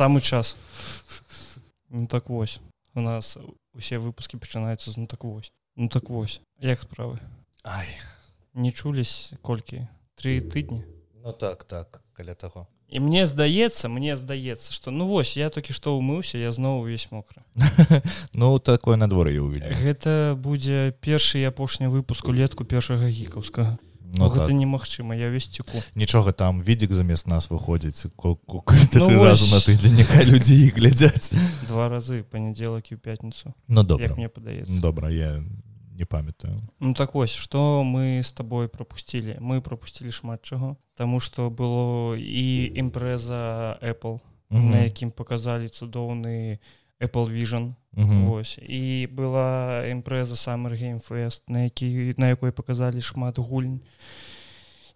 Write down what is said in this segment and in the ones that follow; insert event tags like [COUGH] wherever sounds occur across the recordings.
самы час. Ну так вось. У нас усе выпуски пачынаюцца з ну так вось ну так вось як справы Ай. не чулись колькі три тыдні ну так так каля таго і мне здаецца мне здаецца что ну вось я толькі што умыўся я зноў увесь мокры [LAUGHS] ну такое надвор'е увидел. Гэта будзе першы апошні выпуск улетку першага гікаўскага Ну, гэта так. немагчыма я весь цеку. Нічога там відзік замест нас выходзіць ну, разу на тыдзень няхай людзі і глядзяць. Два разы панядзелак і пятніцу. Ну добра. Мне падаецца. Добра я не памятаю. Ну так вось что мы с тобой пропусцілі мы пропусцілі шмат чаго Таму что было і імпрэза Apple mm -hmm. на якім показалі цудоўны Apple vision. Вось і была імпрэза Summer Game Fest, на які на якой паказалі шмат гульнь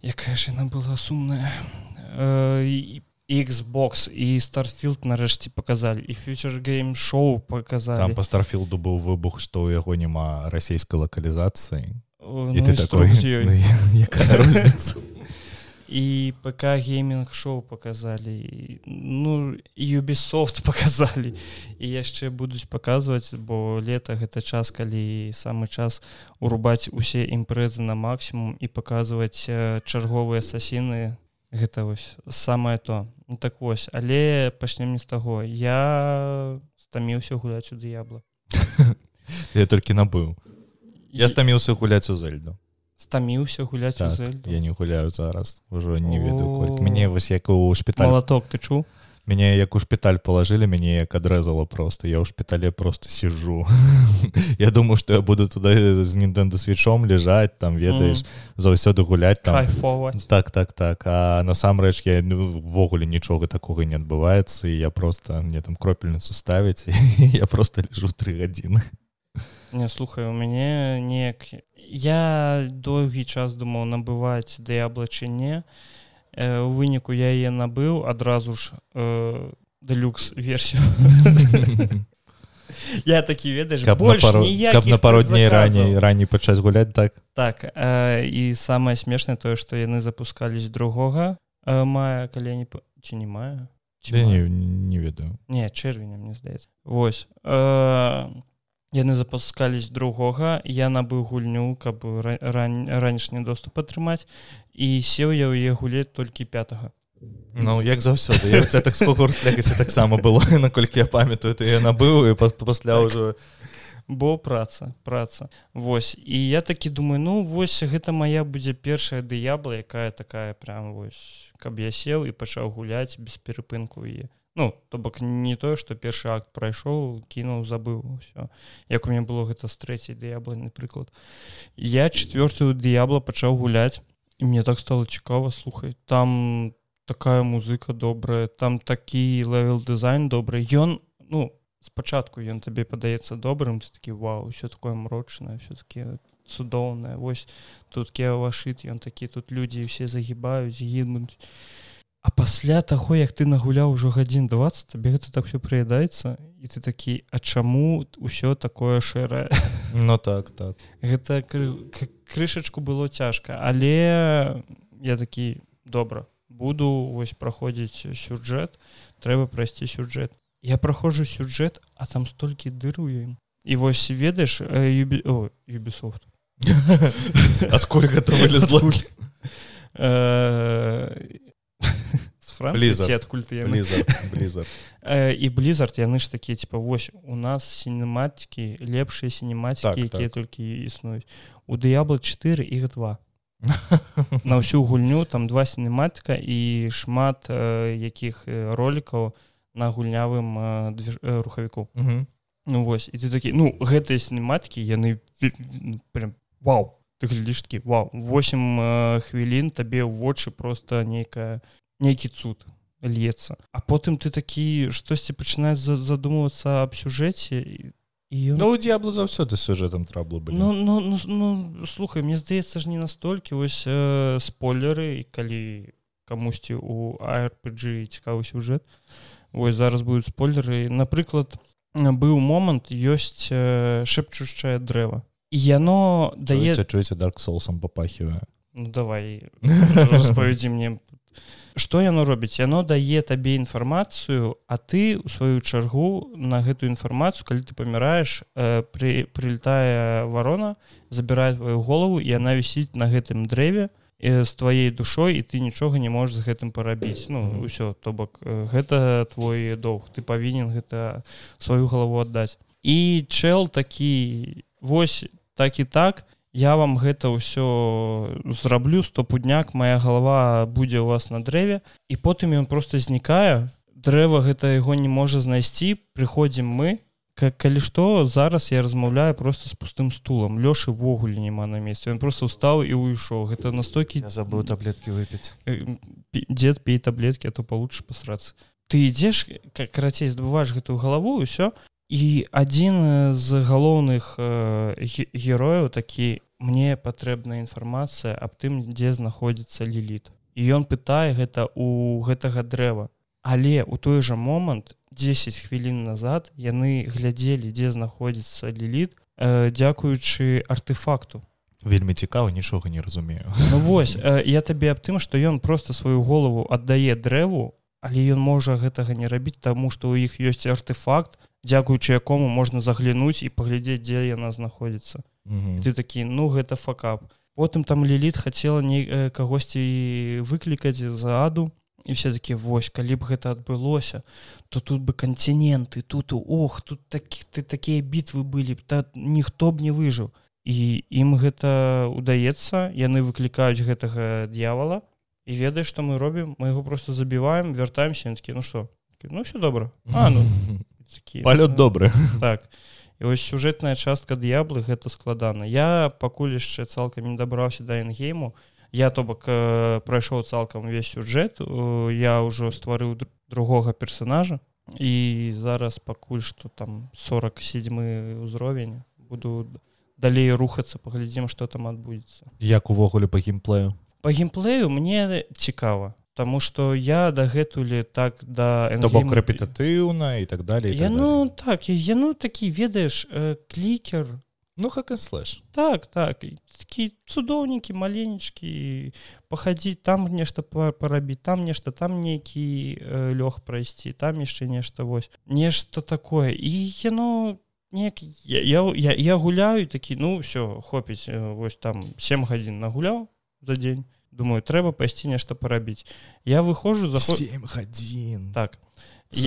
якая ж яна была сумная э, Xbox і старфілд нарэшце паказалі і фьючер гейм шоу паказалі па старфілду быў выбух што ў яго няма расійскай лакалізацыі ну, ты такой якая і ПК гейминг шоу показалі ну юбісофт показалі і яшчэ будуць паказваць бо лета гэта час калі самы час урубаць усе імпрэзы на максімум і паказваць чарговыя асасіны. Гэта вось самае то. Ну, так вось але пачнем не з таго. Я стаміўся гуляць у дыябла [LAUGHS] я толькі набыў. Я стаміўся гуляць у зельду стаміўся гуляць так, я не гуляю зараз ужо не ведаю мне вось як у шпіталь латок ты чу мяне як у шпіталь палажылі мяне як адрэзала просто. Я ў шпітале просто сижу. [LAUGHS] Я думаю что я буду туда з ніндэнда свечом лежаць там ведаеш mm. заўсёды гуляць там. Так так так. А насамрэч я ввогуле ну, нічога такога не адбываецца і я просто мне там кропельніцу ставіць [LAUGHS] я просто лежу три гадзіны не слухай у мяне неяк. Я доўгі час думаў набываць дыябла не э, у выніку я яе набыў адразу ж э, дэлюкс версію. [LAUGHS] Я такі ведаеш каб на пару дней раней раней пачаць гуляць так? Так э, і самае смешнае тое што яны запускались другога э, мая калі не ці не маю не, не ведаю не чэрвеня мне здаецца восьось э, яны запускались другога я набыў гульню каб ран, ранішні доступ атрымаць і сеў я ў яе гулець толькі 5 Ну як заўсёды так таксама было [LAUGHS] наколькі я памятаю то я набыў і пасля ўжо. Бо праца праца. Вось і я такі думаю ну вось гэта моя будзе першая дыябла якая такая прям вось каб я сеў і пачаў гуляць без перапынку і ну то бок не тое что першы акт прайшоў кінуў забыў все як у меня было гэта з трэцяй дыяблы прыклад я четвертую дыябла пачаў гуляць і мне так стало цікава слухай там такая музыка добрая там такі левел дызайн добры. Ён ну спачатку ён табе падаецца добрым такі вау все такое мрочнае все-таки цудоўнае вось тут кеавашыт ён такі тут людзі все загібаюць гінуць А пасля таго як ты нагуляў ужо гадзін 20 табе гэта так все прыядаецца і ты такі А чаму ўсё такое шэрае? Ну так так. Гэта крышачку было цяжка але я такі добра буду вось праходзіць сюджэт трэба прайсці сюджэт я праходжу сюджэт а там столькі дыруем і вось ведаеш юбі... юбісофт [LAUGHS] адкуль гэта вылезла адкуль і блізард яны ж такія типа вось у нас сінематыкі лепшыя сінематыкі так, якія так. толькі існуюць у дыябла 4 іх два. [LAUGHS] На ўсю гульню там два сінематыка і шмат э, якіх ролікаў на гульнявым э, движ... э, рухавіку ну вось. І ты такі ну гэтыя сінематыкі яны прям вау ты глядзіш такі вау 8 э, хвілін табе ў вочы просто нейкая нейкі цуд льецца а потым ты такі штосьці пачынаць задумвацца аб сюжэце і ну д'ябла заўсёды сюжэтам траблу ну, ну, ну, ну слухай мне здаецца ж не настолькі вось э, спойлеры калі камусьці у арпG цікавы сюжэт вось зараз будуць спойлеры. Напрыклад быў момант ёсць э, шэпчушчае дрэва яно дае чуеце дарк соусам папахівае ну давай [LAUGHS] распавядзі мне что яно робіць яно дае табе інфармацыю а ты у сваю чаргу на гэтую інфармацыю калі ты паміраеш э, при прилетая варона забірае твою голову і она вісіць на гэтым дрэве з твоей душой і ты нічога не можешь з гэтым парабіць ну ўсё то бок гэта твой доўг ты павінен гэта сваю галаву аддаць і чэл такі вось так і так я вам гэта ўсё зраблю стопудняк моя галава будзе у вас на дрэве і потым ён просто знікае дрэва гэта яго не можа знайсці прыходзім мы. Как калі што зараз я размаўляю просто с пустым стулам. Лёшы ввогуле няма на месте он просто устаў і уйшоў гэта настойкі забыл таблетки выпіць. Дед пей таблетки а то получше пасрацца. Ты ідзеш как карацей здабываешь гэтую галаву ўсё і адзін з галоўных э, герояў такі мне патрэбная інфармацыя аб тым дзе знаходзіцца ліліт і ён пытае гэта у гэтага дрэва. Але у той жа момант 10 хвілін назад яны глядзелі дзе знаходзіцца ліліт э, дзякуючы артефакту. Вельмі цікава нічога не разумею. Ну, [LAUGHS] вось э, я табе аб тым што ён просто сваю голову аддае дрэву але ён можа гэтага не рабіць таму што ў іх ёсць артефакт дзякуючы якому можна заглянуць і паглядзець дзе яна знаходзіцца. Ты такі ну гэта факап потым там ліліт хацела не э, кагосьці выклікаць за аду і все такі вось калі б гэта адбылося то тут бы кантиненты тут ох тут такі ты такія бітвы былі б та ніхто б не выжыў і ім гэта удаецца яны выклікаюць гэтага дьявола і ведаеш што мы робім мы яго просто забіваем вяртаемся такі ну что ну все добра а, ну, [LAUGHS] палёт добры [LAUGHS] так і і ось сюжэтная частка д'яблы гэта складана. Я пакуль яшчэ цалкам не дабраўся да энгейму я то бок э, прайшоў цалкам увесь сюжэт э, я ўжо стварыў другога персонажа і зараз пакуль што там 47 ўзровень буду далей рухацца паглядзім што там адбудзецца як увогуле по геймплею? По геймплею мне цікава Таму что я дагэтуле так да бок рэпетатыўна і так далее я ну так я ну такі ведаеш э, клікер. Ну как слэш так так такі цудоўнікі маленечкі пахадзіць там нешта парабіць там нешта там нейкі э, лёг прайсці там яшчэ нешта вось. Нешта такое. І яно неяк я, я, я, я гуляю такі ну все хопіць вось там 7 гадзін нагуляў за дзень думаю трэба пайсці нешта парабіць я выходжу за гадзін так.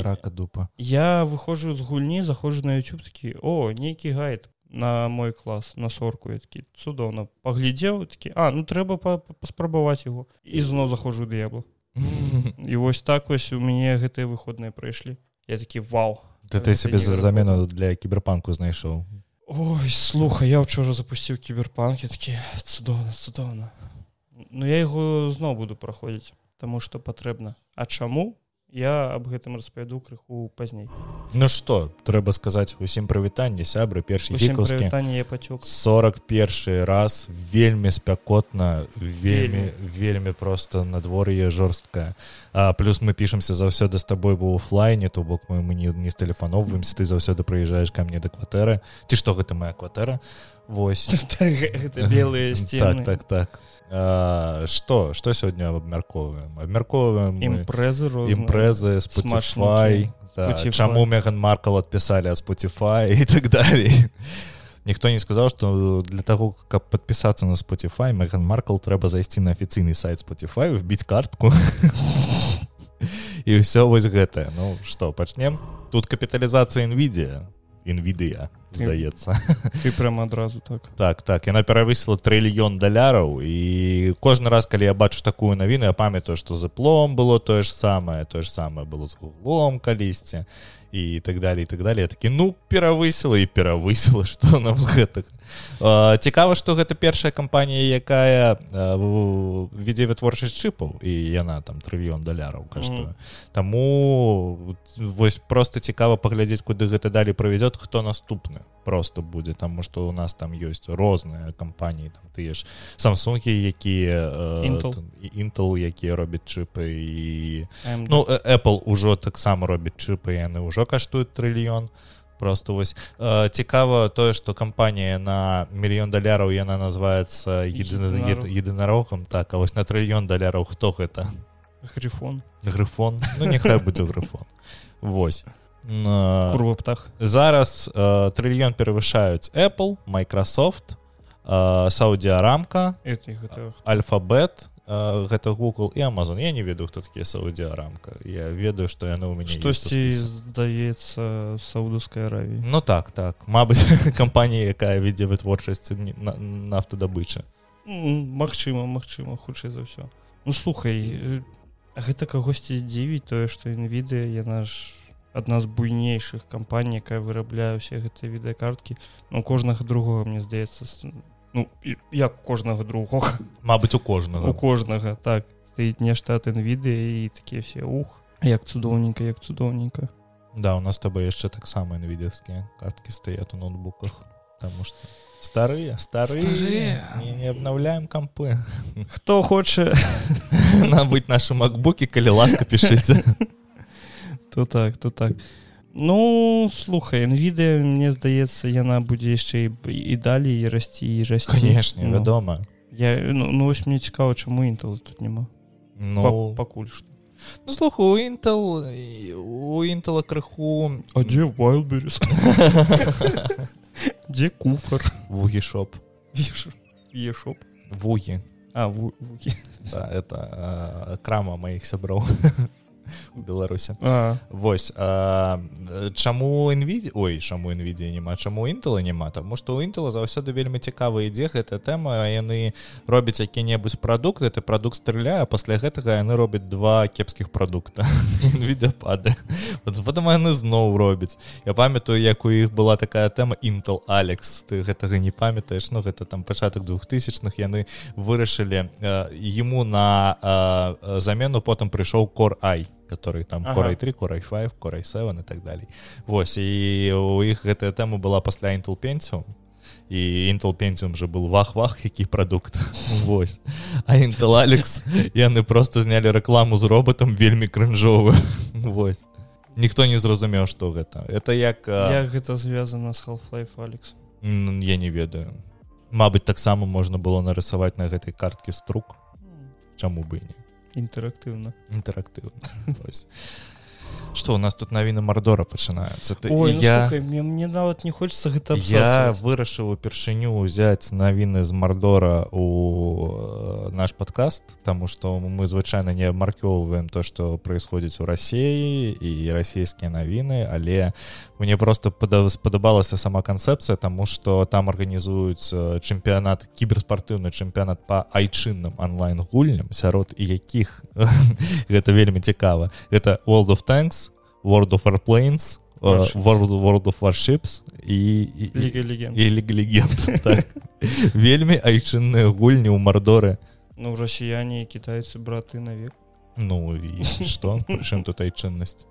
Рака дупа. я выходжу з гульні заходжу на YouTube такі о нейкі гайд на мой клас на сорку такі цудоўна паглядзеў такі а ну трэба паспрабаваць его і зноў заходжу д'ябла і [LAUGHS] вось так вось у мяне гэтыя выходныя прайшлі я такі вау ты ты себе за замену для кіберпанку знайшоў Ой слуха я учора запусціў кіберпанкі такі цудоўна цудоўна Ну я яго зноў буду праходзіць таму што патрэбна А чаму я аб гэтым распавяду крыху пазней. Ну что трэба сказаць усім прывітанне сябры першы пацёк 41 раз вельмі спякотна вельмі вельмі. просто надвор'е жорсткае А плюс мы пішемся заўсёды з табой в офлайне то бок мы мы не, не з тэлефановваемся ты заўсёды прыязджаеш ка мне да кватэры ці што гэта моя кватэра Вось. [LAUGHS] Белые так так так. Что что сёння абмярковаем абмярковаем імпрэзы імпрэзы смачвай чаму меган маркал адпісалі ад spotify [LAUGHS] і так далей ніхто не сказаў что для того каб подпісацца на spotify меган маркал трэба зайсці на афіцыйны сайт spotify вбіць картку. [LAUGHS] І ўсё вось гэтае ну что пачнем? Тут капіталізацыя nvidia nvidia здаецца ты [LAUGHS] прямо адразу так. Так так яна перавысіла трыльён даляраў і кожны раз калі я бачу такую навіну я памятаю што заплом было тое ж самае тое ж самае было з гуглом калісьці і так далее і так далее. Такі ну перавысіла і перавысіла што [LAUGHS] нам з гэтых цікава што гэта першая кампанія якая вядзе вытворчасць чыпаў і яна там трыльён даляраў каштуе. Таму вось просто цікава паглядзець куды гэта далі правядзет хто наступны просто будзе. Таму што у нас там ёсць розныя кампаніі там тыя ж самсунгі якія інтел якія робяць чыпы і ну Apple ужо таксама робіць чыпы яны ўжо каштуюць трыльён просто вось цікава тое што кампанія на мільён даляраў яна называется едынарогам так а вось на трыльён даляраў хто гэта грифон. Грифон? Ну няхай будзе грифон. Вось курва птах. зараз э, трыльён перавышаюць Apple Microsoft э, Саудіарамка альфабет гэта Google і Amazon. Я не ведаю хто такія Саудіарамка я ведаю што яны ў мяне штосьці здаецца саудаўскай аравіі? Ну так так. Мабыць [LAUGHS] кампанія якая вядзе вытворчасць нафтадабыча Магчыма Магчыма хутчэй за ўсё. Ну слухай гэта кагосьці дзівіць тое што інвідыя яна ж адна з буйнейшых кампаній якая вырабляе ўсе гэтыя відэакарткі. Ну кожнага другога мне здаецца ну як у кожнага другога Мабыць у кожнага у кожнага так. Стаіць нешта ад інвідыі і такія все ух як цудоўненька як цудоўненька Да у нас таб яшчэ таксама інвідыўскія карткі стаят у ноутбуках потому что старыя старыя не, не обнаўляем кампы хто хоча набыць нашы макбукі калі ласка пішыце то так то так ну слухай відэа мне здаецца яна будзе яшчэ і далей і расці і расці конечно ну, вядома я ну, ну вось мне цікава чаму інтел тут няма ну пакуль што Ну, слухай, у Intel, у Intel крыху... А дзе Wildberries? [LAUGHS] Дзе куфар? Вугі шоп. Е шоп? Вугі. А, вугі. Да, это а, крама маіх сяброў [LAUGHS] беларусе восьось чаму інві ой чаму інвідзе няма чаму інтела няма таму што у інтела заўсёды вельмі цікава ідзе гэта тэма яны робяць які-небудзь прадукт это прадукт стреляе пасля гэтага яны робяць два кепскіх прадукта [LAUGHS] відэапады потом яны зноў робяць. Я памятаю як у іх была такая тэма інтел алекс ты гэтага не памятаеш ну гэта там пачатак двухтысячных яны вырашылі ему на замену потым прыйшоў кор ай который там ага. Core 3 Core 5 Core 7 и так далей Вось і у іх гэтая тэма была пасля Intel Pentium. І Intel Pentium же был вах-вах які прадукт [LAUGHS] Вось. А Intel Alex яны просто знялі рэкламу з роботам вельмі крынжовы [LAUGHS] Вось. Ніхто не зразумеў что гэта это як як гэта звязана с half-life Alex? Я не ведаю. Мабыць таксама можна было нарысаваць на гэтай картке струк. Чаму бы не інтэрактыўна інтэрактыўна что у нас тут навіны мардора пачынаюцца ты Ой, ну, я слухай, мне, мне нават не хочется гэта я вырашыў упершыню ўзяць навіны з мардора у наш подкаст тому что мы звычайна не абмаркёўваем то что происходзіць у рассіі і расійскія навіны але мне просто спадабалася сама канцэпцыя тому что там арганізуюць чэмпіянат кіберспартыўны чэмпіянат по айчынным онлайн гульням сярод якіх гэта [LAUGHS] вельмі цікава это world of tanks world of airplanes world world of warships і легенд. [LAUGHS] так. вельмі айчынныя гульні ў мардоры ну расіяне кітайцы браты навек. Ну і что? [LAUGHS] Прычым тут айчыннасць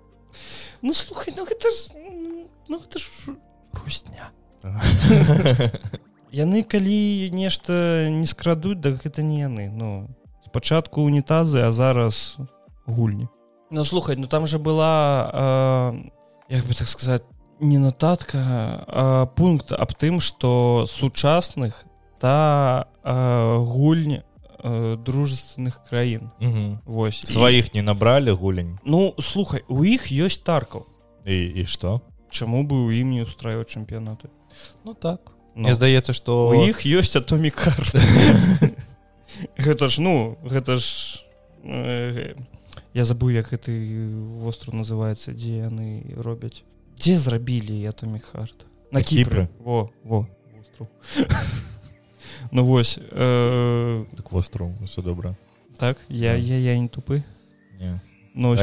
ну слухай ну гэта ж ну гэта ж русня. [LAUGHS] Яны калі нешта не скрадуць так гэта не яны ну. Спачатку унітазы а зараз гульні ну слухай ну там же была э, як бы так сказать не нататка а пункт аб тым что сучасных та э, гульня дружественных краін. Вось сваіх не набралі гулень Ну слухай у іх ёсць таркаў і, і что Чаму бы у ім не устраивать чэмпіянаты? Ну так. Но. мне здаецца что у іх ёсць атомі карты [LAUGHS] Гэта ж ну гэта ж э, я забыў як гэты востров называется дзе яны робяць дзе зрабілі атомі хард на кіпры во во [LAUGHS] ну вось э... так востров все добра так я я я не тупы. Не. Ну,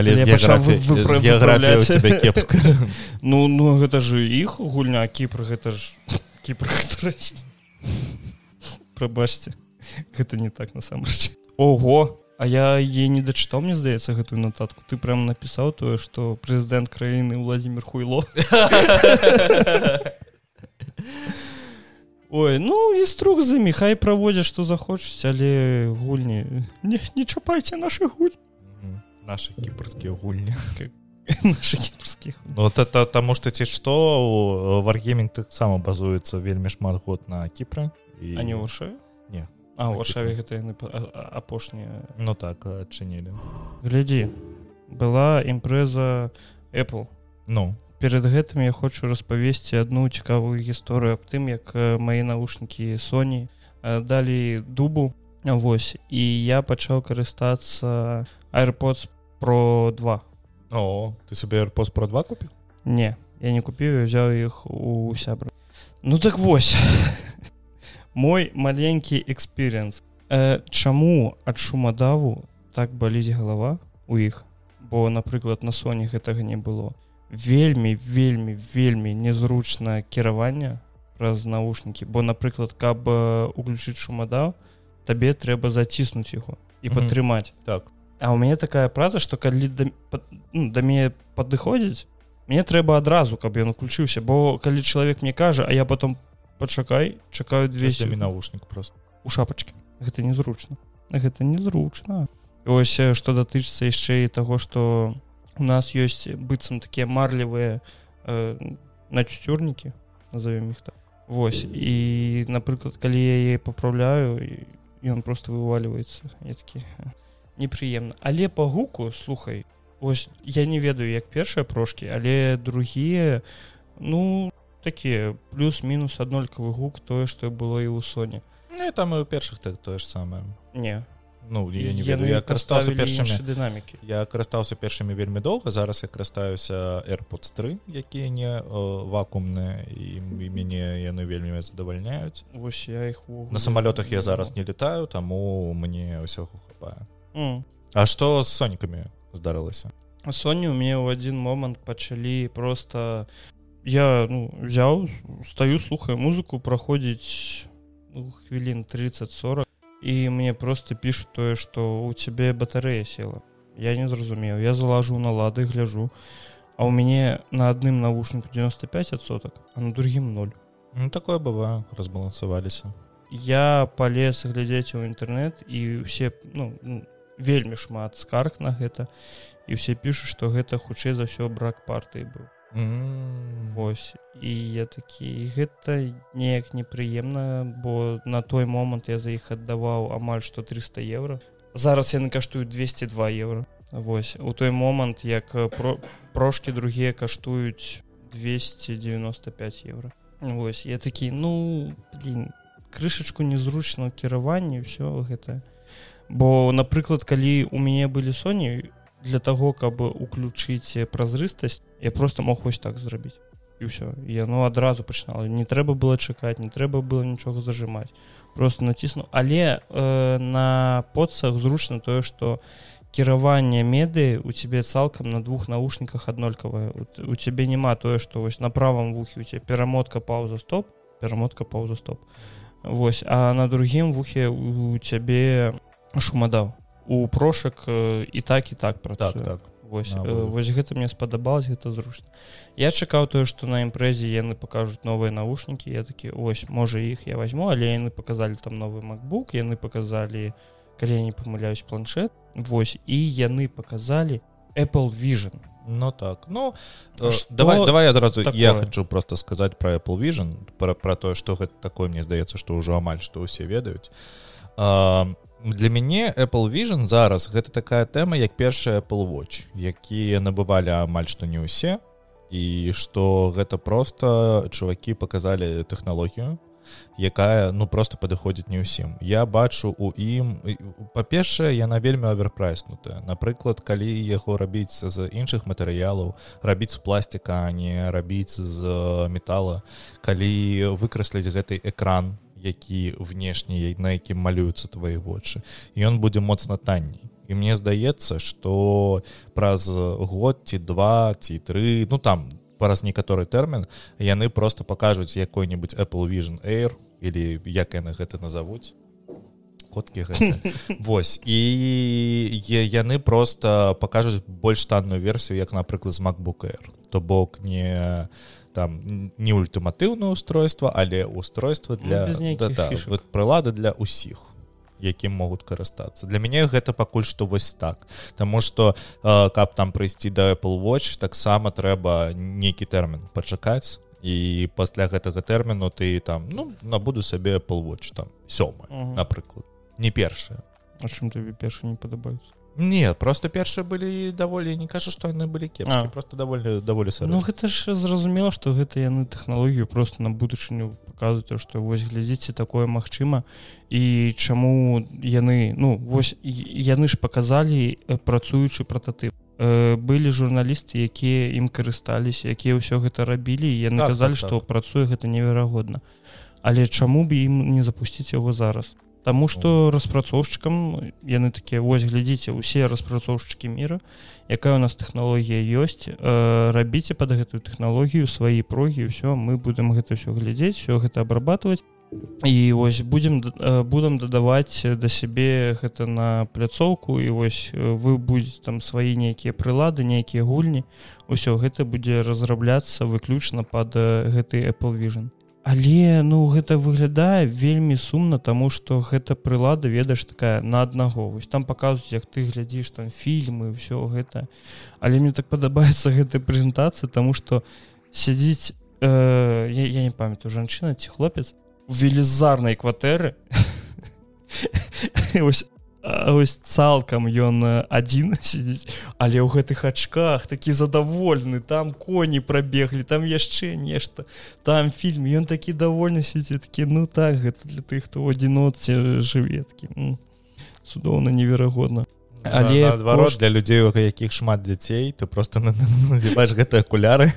кепска. [LAUGHS] Ну ну гэта же іх гульня кіпр гэта ж кіпр прабачце гэта не так насамрэч Ого А я е не дачытаў мне здаецца гэтую нататку ты прям напісаў тое што прэзідэнт краіны владимир хуйло. [LAUGHS] Ой ну і струк за міхай праводзяць што захочуць але гульні. Не, не чапайце наши гуль. [LAUGHS] Наши кіпрскія гульні кіпрскіх вот это таму што ці што варгемінг таксама базуецца вельмі шмат год на кіпры і... не не А варшаве гэта яны апошнія Ну так адчынілі глядзі была імпрэза Apple. Ну. Перед гэтым я хочу распавесці одну цікавую гісторыю аб тым як мае навушнікі Sony далі дубу. Вось і я пачаў карыстацца airpods про 2 О ты сабе airpods про 2 купіў? Не я не купіў взяў іх у сябра. Ну так вось [LAUGHS] мой маленькі эксперенс э, Чаму ад шумадаву так баліць галава у іх? Бо напрыклад на соне гэтага не было. Вельмі вельмі вельмі незручна кіравання праз наушнікі. Бо напрыклад каб уключыць шумадаў табе трэба заціснуць яго і падтрымаць. Mm -hmm. так. А у мяне такая праза што калі да, ну, да мяне падыходзіць мне трэба адразу каб ён уключыўся. Бо калі чалавек мне кажа а я потом пачакай чакаю 200 навушнік просто. У шапачкі гэта незручна гэта незручна ось што датычыцца яшчэ і таго што у нас ёсць быццам такія марлевыя э, начцюрнікі назовем іх так. Вось і напрыклад калі я яе папраўляю ён просто вываливаецца я такі непрыемна але по гуку слухай ось я не ведаю як першыя прошки але другія ну такія плюс-мінус аднолькавы гук тое што было і ў соне ну, там і у першых так тое ж самае не. Ну я не ведаю я карыстаўся першымі дынамікі я карыстаўся першымі вельмі доўга зараз я карыстаюся airpods 3 якія не вакуумныя і мяне яны вельмі задавальняюць вось я іх на самалётах я зараз не летаю таму мне ўсяго хапае mm. А што з сонікамі здарылася Соні у мяне ў адзін момант пачалі просто я ну, взяў стаю слухаю музыку праходзіць ну, хвілін 30-40 і мне просто пишут тое что у цябе батарэя села я не зразумеў я залажу на лады гляжу а у мяне на адным навушніку 95 соток а на другім 0 ну, такое бывае разбалансаваліся я полез глядзець у інтэрнет і все ну, вельмі шмат скарг на гэта і все пішуць что гэта хутчэй за ўсё брак партыі быў Вось. І я такі гэта неяк непрыемна бо на той момант я за іх аддаваў амаль што 300 евро зараз яны каштуюць 202 евро Вось. У той момант як про прошки другія каштуюць 295 евро Вось. Я такі ну блин, крышачку незручна кіраванне все гэта бо напрыклад калі у мяне былі соні для того каб уключыць празрыстасць я просто мог вось так зрабіць і ўсё яно адразу пачынала не трэба было чакаць не трэба было нічога зажимаць просто націсну але э, на подцах зручна тое что кіраванне меды у цябе цалкам на двух наушніках аднолькавае у цябе няма тое что вось на правом вухе у тебя перамотка пауза стоп перамотка пауза стоп. Вось. А на другім вухе у цябе шумадаў у прошак і так і так про так, так. Вось, вось гэта мне спадабалось гэта зручна. Я чакаў тое што на імпрэзе яны пакажуць новыя навушнікі я такі ось можа іх я возьму але яны показалі там новы macbook яны показалі калі я не памыляюсь планшет. Вось і яны показалі apple vision. Ну так. Ну что давай давай адразу такое? я хочу просто сказаць про apple vision про про тое что гэта такое мне здаецца что ўжо амаль што ўсе ведаюць. А, для мяне Apple Vision зараз гэта такая тэма як першая Apple watch якія набывалі амаль што не ўсе і што гэта просто чувакі показалі тэхналогію якая ну просто падыходзіць не ўсім. Я бачу у ім па-першае яна вельмі аверпрайснутая. Напрыклад калі яго рабіць з іншых матэрыялаў рабіць з пластика не рабіць з металла калі выкрасліць гэты экран які внешні на якім малююцца твои вочы. Ён будзе моцна танней. І мне здаецца что праз год ці два ці тры ну там праз некаторы тэрмін яны просто покажуць якой-нибудь apple vision air или як яны гэта назовуць коткі [LAUGHS] Вось. І яны просто покажуць больш танную версію як напрыклад з macbook air. То бок не там не ультыматыўнае устройство але устройство для ну, да, да, вот прылады для усіх якім могуць карыстацца для мяне гэта пакуль што вось так. Таму что э, каб там прыйсці да Apple watch таксама трэба нейкі тэрмін пачакаць і пасля гэтага тэрміну ты там ну набуду сабе полвоч там сёма напрыклад. Не першая А чым табе першы не падабаюцца Не просто першыя былі даволі не кажу што яны былі кепскі просто даволі даволі сары. Ну гэта ж зразумела што гэта яны тэхналогію просто на будучыню показваюць што вось глядзіце такое магчыма. І чаму яны ну вось яны ж показалі э, працуючы прототып э, былі журналісты якія ім карысталіся якія ўсё гэта рабілі яны так, казалі што так, так. працуе гэта неверагодна. Але чаму б ім не запусціць яго зараз Таму што распрацоўшчыкам яны такія вось глядзіце усе распрацоўшчыкі мира якая у нас тэхналогія ёсць э, рабіце под гэтую тэхналогію свае прогі ўсё мы будемм гэта все глядзець все гэта абрабатывать і вось будем э, будам дадаваць да сябе гэта на пляцоўку і вось э, вы будете там свае нейкія прылады нейкія гульні ўсё гэта будзе разрабляцца выключна под гэты Apple vision але ну гэта выглядае вельмі сумна тому что гэта прылада ведаеш такая на аднаго. Вось там паказваюць як ты глядзіш там фільмы все гэта. Але мне так падабаецца гэтая прэзентацыя тому что сядзіць э, я, я не памятаю жанчына ці хлопец велізарнай кватэры. [LAUGHS] Ось цалкам ён адзін [LAUGHS] сидзіць але ў гэтых ачках такі задавольны там коні прабеглі там яшчэ нешта там фільм. Ён такі давольны сидзі такі ну так гэта для тых хто адзіноце жыветкі цудоўна неверагодна але адварот кошт... для людзей у якіх шмат дзяцей ты просто надзіваеш гэтыя акуляры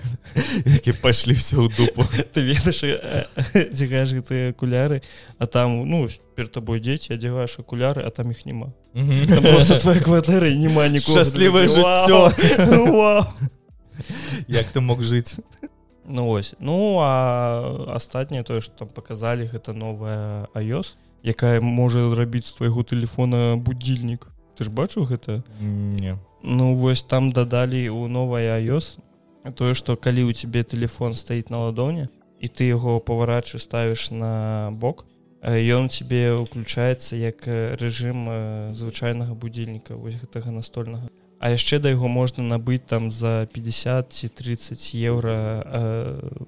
які пайшлі все ў дупу [LAUGHS] ты ведаеш дзягаеш гэтыя акуляры а там ну перед тобой дзеці адзяваеш акуляры а там іх няма твоя кватэры няма шчаслівае [LAUGHS] жыццё як ты [LAUGHS] мог жыць ну ось. Ну а астатняе тое што там показалі гэта новая iOS якая можа зрабіць з твайго телефона будильнік ты ж бачыў гэта? Не. Ну вось там дадалі у новая iOS тое што калі у тебе телефон стаіць на ладоне і ты яго паварачу ставіш на бок ён тебе уключаецца як рэжым звычайнага будильніка вось гэтага настольнага. А яшчэ да яго можна набыць там за 50 ці 30 еўра э,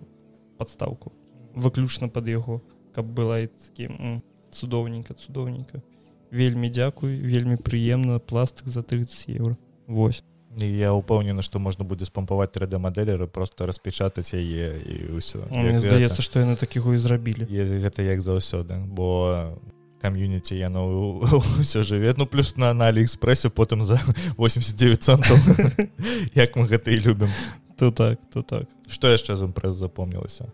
подставку выключна под яго каб была таким цудоўненька цудоўненька вельмі дзякуй вельмі прыемна пластык за 30 евро. Вось я упэўнены што можна будзе спампаваць 3d мадэлеры просто распечатаць яе і ўсё здаецца што яны такіго і зрабілі гэта як заўсёды бо кам'юніці яно ўсё жыве ну плюс на на алиэкспрэсе потым за [LAUGHS] 89 центаў [LAUGHS] як мы гэта і любім то так то так. Што яшчэ з імпрэз запомнілася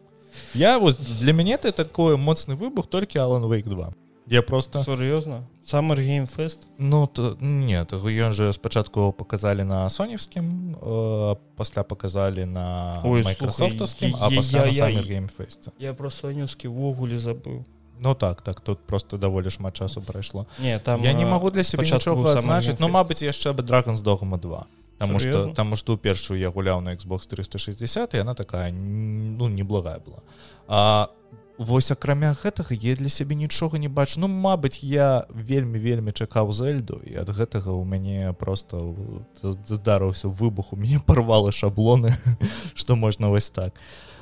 я вось для мяне ты такой моцны выбух толькі алан вейк 2 я просто сур'ёзна саммер геймфест ну то нет ён же спачатку показалі на соневскім э, пасля показалі на майкрософтовскім геймфесце я про сонюскі ввогуле забыў Ну так так тут просто даволі шмат часу прайшло не там я не могу для себе значыць но Мабыць яшчэ бы драгон з догма 2 Таму что таму што першую я гуляў на Xbox 360 і она такая ну неблагая была. А Вось акрамя гэтага я для сябе нічога не бачу. Ну Мабыць я вельмі вельмі чакаў зельду і ад гэтага у мяне просто здарыўся выбух у мяне порвалы шаблоны [LAUGHS] что можна вось так.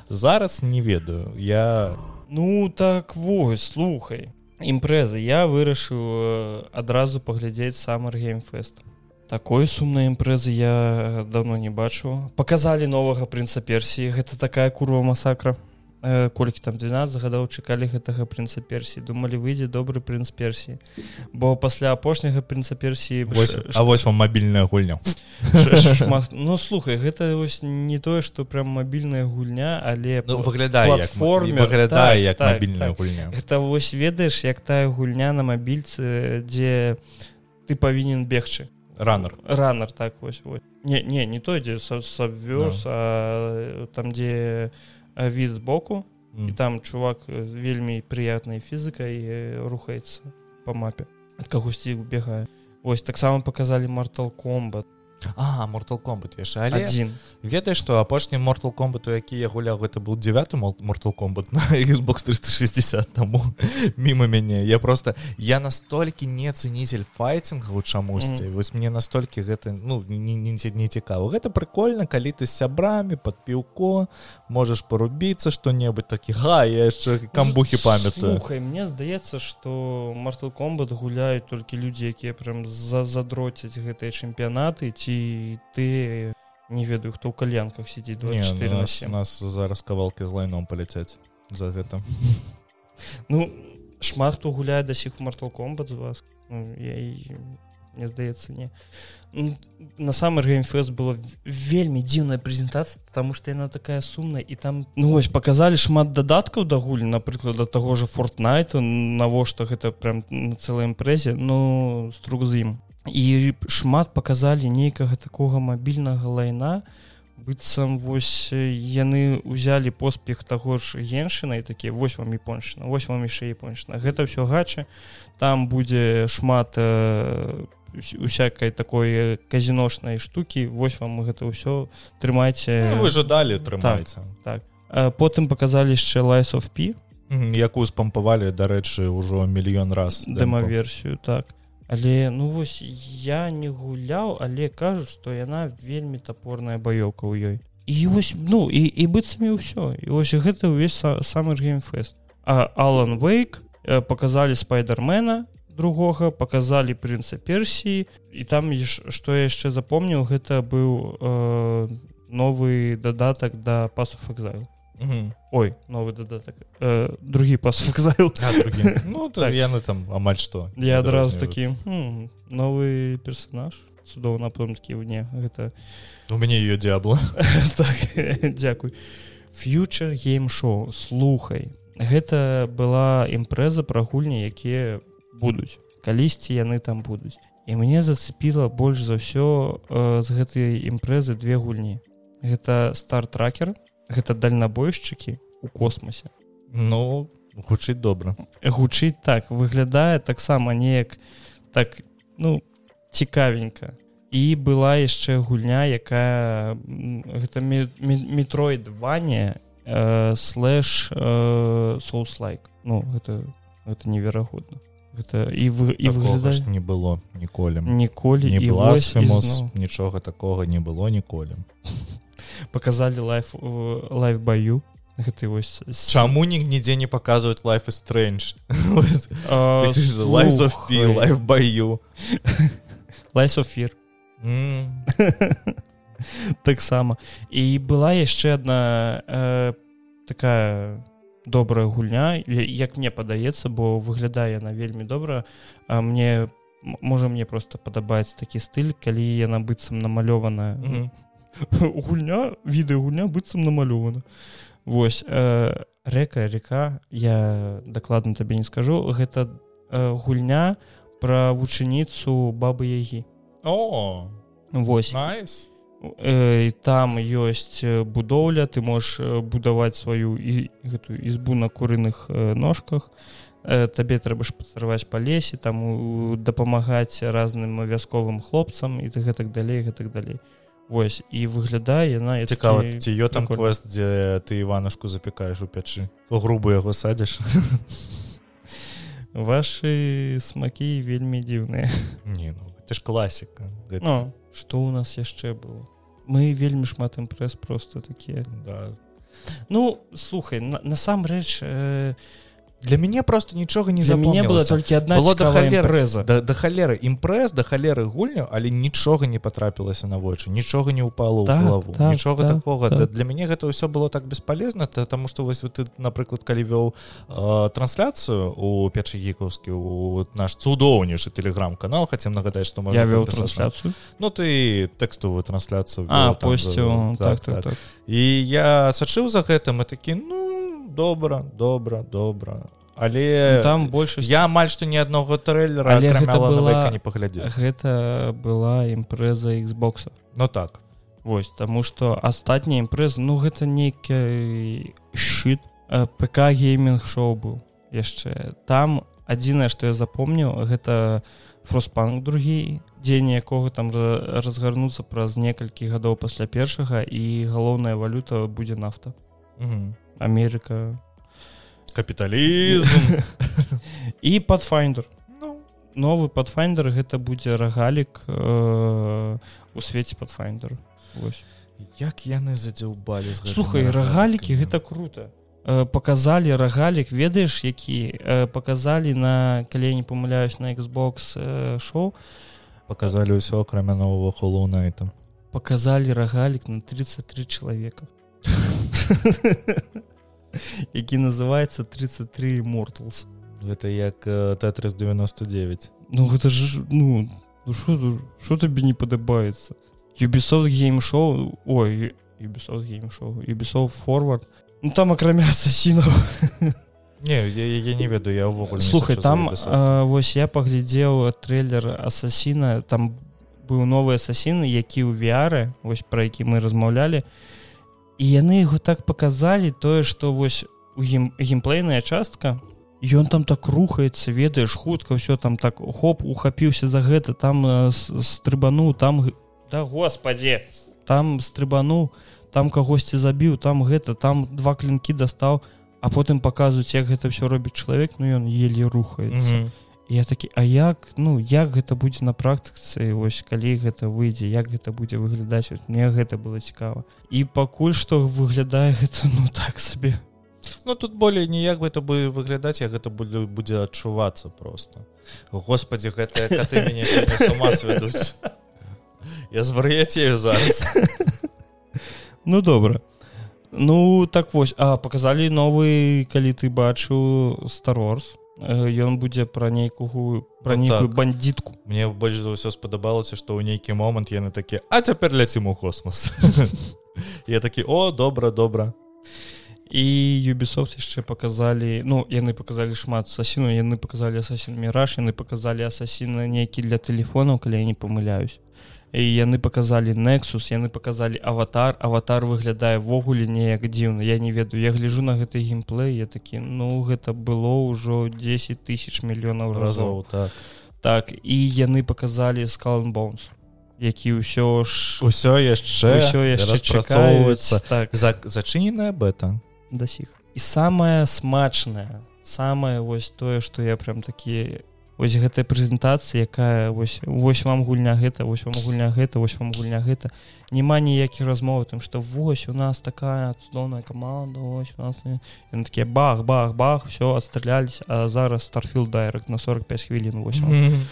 Зараз не ведаю я ну так вось слухай імпрэзы я вырашыў адразу паглядзець самар геймфест такой сумнай імпрэзы я давно не бачу показалі новага прынца персіі гэта такая курва масакра. Э, колькі там 12 гадоў чакалі гэтага прынца персіі. Думалі выйдзе добры прынц персіі. Бо пасля апошняга прынца персіі А вось вам мабільная гульня. Ну слухай гэта вось не тое што прям мабільная гульня але ну, выглядае форме выглядае як так, мабільная так, гульня. Гэта вось ведаеш як тая гульня на мабільцы дзе ты павінен бегчы. Раннер раннер так вось, вось. не не не той дзе сабвёз no. там дзе від збоку mm. і там чувак вельмі прыятнай фізікай рухаецца по мапе. Ад кагосьці убегае ось таксама показалі мартал комбат а mortal яшчэ але. Адзін ведаеш што апошні mortal комбату які я гуляў гэта был 9 mortal комбат на [LAUGHS] xbox 360 таму [LAUGHS] мимо мяне. Я просто я настолькі не цэнізель файтингу чамусьці mm. вось мне настолькі гэта ну не, не, не цікава. Гэта прикольно калі ты з сябрамі под піўко можаш порубіцца что-небудзь такі га я яшчэ камбухі памятаю Слухай, мне здаецца что mortal комбат гуляюць толькі людзі якія прям за задроцяць гэтыя чэмпіянаты ці ты не ведаю хто ў кальянках сидзіць 24 не, нас, нас зараз кавалки з лайном паляцяць за гэта [LAUGHS] ну шмат хто гуляе да сіх mortal комбат з вас. Ну, я мне здаецца не. На самы геймфест было вельмі дзіўная прэзентацыя потому что яна такая сумная і там ну вось показалі шмат дадаткаў да гуль напрыклад да таго же фортнайта навошта гэта прям на цэлай імпрэзе ну струк з ім і шмат показалі нейкага такога мабільнага лайна. Быццам вось яны ўзялі поспех таго ж геншына і такія вось вам японшчына вось вам яшчэ япончна гэта ўсё гача. Там будзе шмат э, усякай такой казіношнай штукі. Вось вам гэта ўсё трымайце. Ну, вы жадалі трымаецца. Так, так. потым показалі яшчэ лайс of пі якую спампавалі дарэчы ўжо мільён раз дэмаверсію так але ну вось я не гуляў але кажуць што яна вельмі топорная баёка ў ёй. І вось ну і і быццамі ўсё. І вось гэта ўвесь самы геймфест а алан вейк показалі спайдермена другога показалі прынца персіі. І там што я яшчэ запомніў гэта быў э, новы дадатак да пасов экзайл ой новы дадатак э, другі пас [LAUGHS] [LAUGHS] ну, так. яны там амаль што я адразу такі новы персонаж цудоўна потом такі мне гэта у мяне ее дзябла так, дзякуй фьючер гейм-шоу слухай гэта была імпрэза пра гульні якія будуць. Калісьці яны там будуць. І мне зацепіла больш за ўсё э, з гэтай імпрэзы две гульні. Гэта стар-тракер гэта дальнабойшчыкі у космосе ну гучыць добра. Гучыць так выглядае таксама неяк так ну цікавенька. І была яшчэ гульня якая гэта метроид ваня э, слэш э, соуслайк ну гэта это неверагодна. Гэта і вы і выглядае не было ніколі. Ніколі не была нічога такога не было ніколі [LAUGHS] показалі лайф лайф баю гэты вось чаму ні нідзе не показваюць лайф стрэндж лайф баю лайсофір таксама і была яшчэ одна э, такая добрая гульня. Як мне падаецца бо выглядае яна вельмі добра. А мне можа мне просто падабаецца такі стыль калі яна быццам намалёваная. Mm -hmm [LAUGHS] гульня відэо гульня быццам намалёвана. Восьось э, рэка река я дакладна табе не скажу гэта э, гульня пра вучаніцу бабы ягі. О восьось nice. э, там ёсць будоўля ты можаш будаваць сваю і гэтую ізбу на курыных э, ножках. Э, табе трэба ж пацарваць па лесе там дапамагаць разным вясковым хлопцам і ты гэтак далей гэтак далей Вось і выглядае яна цікава ці ё там квест дзе ты іванушку запікаеш у пячы у грубу яго садзіш. [LAUGHS] Ваши смакі вельмі дзіўныя не ну, ты ж класіка. Ну, што у нас яшчэ было мы вельмі шмат імпрэс просто такія да. ну слухай насамрэч на э, для мяне просто нічога не за мяне была толькі одна халереза да, да халеры імпрэс да халеры гульню але нічога не потрапілася на вочы нічога не упало так, голову так, нічога так, такого. так. Да, для мяне гэта ўсё было так бесполезна потому что вось ты напрыклад калі вёў э, трансляцыю у печы гікаўскі у наш цудоўнейшы телеграм-канал хотим нагадаць что я вёў трансляцыю Ну ты тэкставую трансляцыю посцю так, так, так, так. і я сачыў за гэтым и такі ну добра добра добра. Але ну, там больше я амаль што ні аднаго трэйлера гэта была не паглядзе гэта была імпрэза xбокса Ну так. Восьось таму што астатняя імпрэза ну гэта нейкі шит ПК гейминг шоу быў яшчэ. Там адзінае што я запомніў гэта фроспанк другі дзень якога там разгарнуцца праз некалькі гадоў пасля першага і галоўная валюта будзе нафта Амерыка капіталізм і [LAUGHS] падфайндер ну, новы падфайндер гэта будзе рагалік э, у свеце падфайндер як яны задзяўбалі слухай рагалікі гэта круто. Показалі рагалік ведаеш які? Показалі на калі не памыляюсь на Xbox шоу. Показалі ўсё акрамя нового холоуна там показалі рагалік на 33 чалавека [LAUGHS] [LAUGHS] які называется 33 морталс гэта як тетрис 99 ну гэта ж ну что ну, табе не падабаецца юбісов гейм шоу ой юбісов гейм шоу юбісов форвард ну там акрамя [LAUGHS] асасінаў не я, я не ведаю я ўвогуле слухай там а, вось я паглядзеў трейлер асасіна там быў новы асасін які ў вяры вось пра які мы размаўлялі і яны яго так показалі тое что вось у гім геймплейная частка ён там так рухаецца ведаеш хутка все там так хоп ухапіўся за гэта там стрыбану там да господи там стрыбану там кагосьці забіў там гэта там два клинкі дастаў а потым паказваюць як гэта все робіць чалавек ну ён еле рухаецца. Mm -hmm я такі а як ну як гэта будзе на практыцы вось калі гэта выйдзе як гэта будзе выглядаць вот, мне гэта было цікава. І пакуль што выглядае гэта ну так сабе. Ну тут болей ніяк бы это бы выглядаць як гэта будзе будзе адчувацца просто. Господи гэта я звар'яцею зараз. [LAUGHS] Ну добра. Ну так вось а показалі новы калі ты бачу старорс ён будзе пра нейкую пра ну, нейкую так. бандитку. Мне больш за ўсё спадабалася што ў нейкі момант яны такі а цяпер ляцім у космос [LAUGHS] я такі о добра добра і юбісофт яшчэ показалі ну яны показалі шмат асасіну яны показалі асасін міраж яны показалі асасіны нейкі для телефонаў калі я не памыляюсь яны показалі nexus яны показалі аватар. Аватар выглядае ввогуле неяк дзіўна. Я не ведаю я гляжу на гэты геймплей я такі ну гэта было ўжо 10 тысяч мільёнаў разоў. Так. Так і яны показалі скалбонс які ўсё ж усё яшчэ ўсё яшчэ працоўваецца так. За зачыненая бета. Да сіх і самае смачнае самае вось тое што я прям такі ось гэтая прэзентацыя якая вось вось вам гульня гэта вось вам гульня гэта вось вам гульня гэта няма ніякіх размоў там што вось у нас такая цудоўная каманда ось у нас такія бах бах бах все адстралялись а зараз старфіл дайрак на 45 хвілін 8